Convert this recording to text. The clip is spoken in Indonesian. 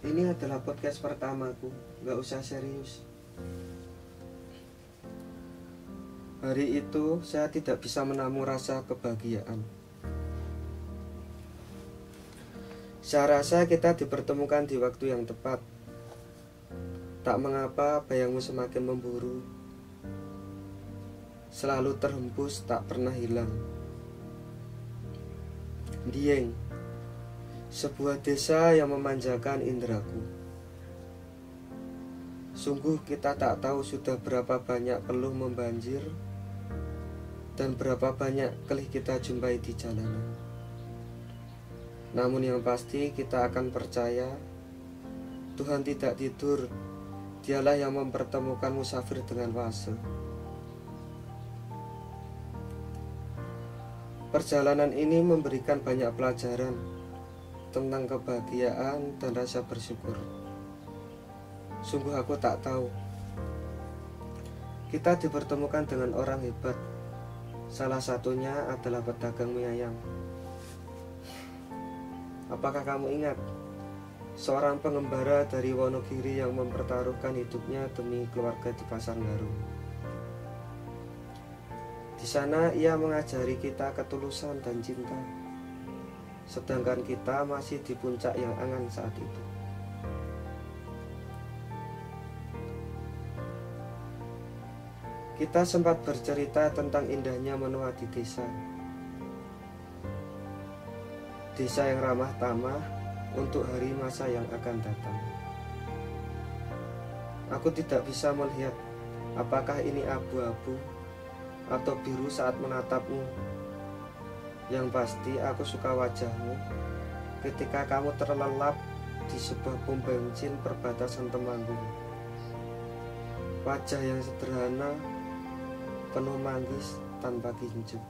Ini adalah podcast pertamaku, gak usah serius. Hari itu saya tidak bisa menamu rasa kebahagiaan. Saya rasa kita dipertemukan di waktu yang tepat. Tak mengapa bayangmu semakin memburu. Selalu terhembus, tak pernah hilang. Dieng, sebuah desa yang memanjakan indraku. Sungguh kita tak tahu sudah berapa banyak peluh membanjir dan berapa banyak kelih kita jumpai di jalanan. Namun yang pasti kita akan percaya Tuhan tidak tidur Dialah yang mempertemukan musafir dengan wase Perjalanan ini memberikan banyak pelajaran Tentang kebahagiaan dan rasa bersyukur Sungguh aku tak tahu Kita dipertemukan dengan orang hebat Salah satunya adalah pedagang mie ayam. Apakah kamu ingat seorang pengembara dari Wonogiri yang mempertaruhkan hidupnya demi keluarga di Pasar Garu? Di sana ia mengajari kita ketulusan dan cinta. Sedangkan kita masih di puncak yang angan saat itu. Kita sempat bercerita tentang indahnya menua di desa. Desa yang ramah tamah untuk hari masa yang akan datang. Aku tidak bisa melihat apakah ini abu-abu atau biru saat menatapmu. Yang pasti aku suka wajahmu ketika kamu terlelap di sebuah pom bensin perbatasan Temanggung. Wajah yang sederhana penuh manggis tanpa ginjuk.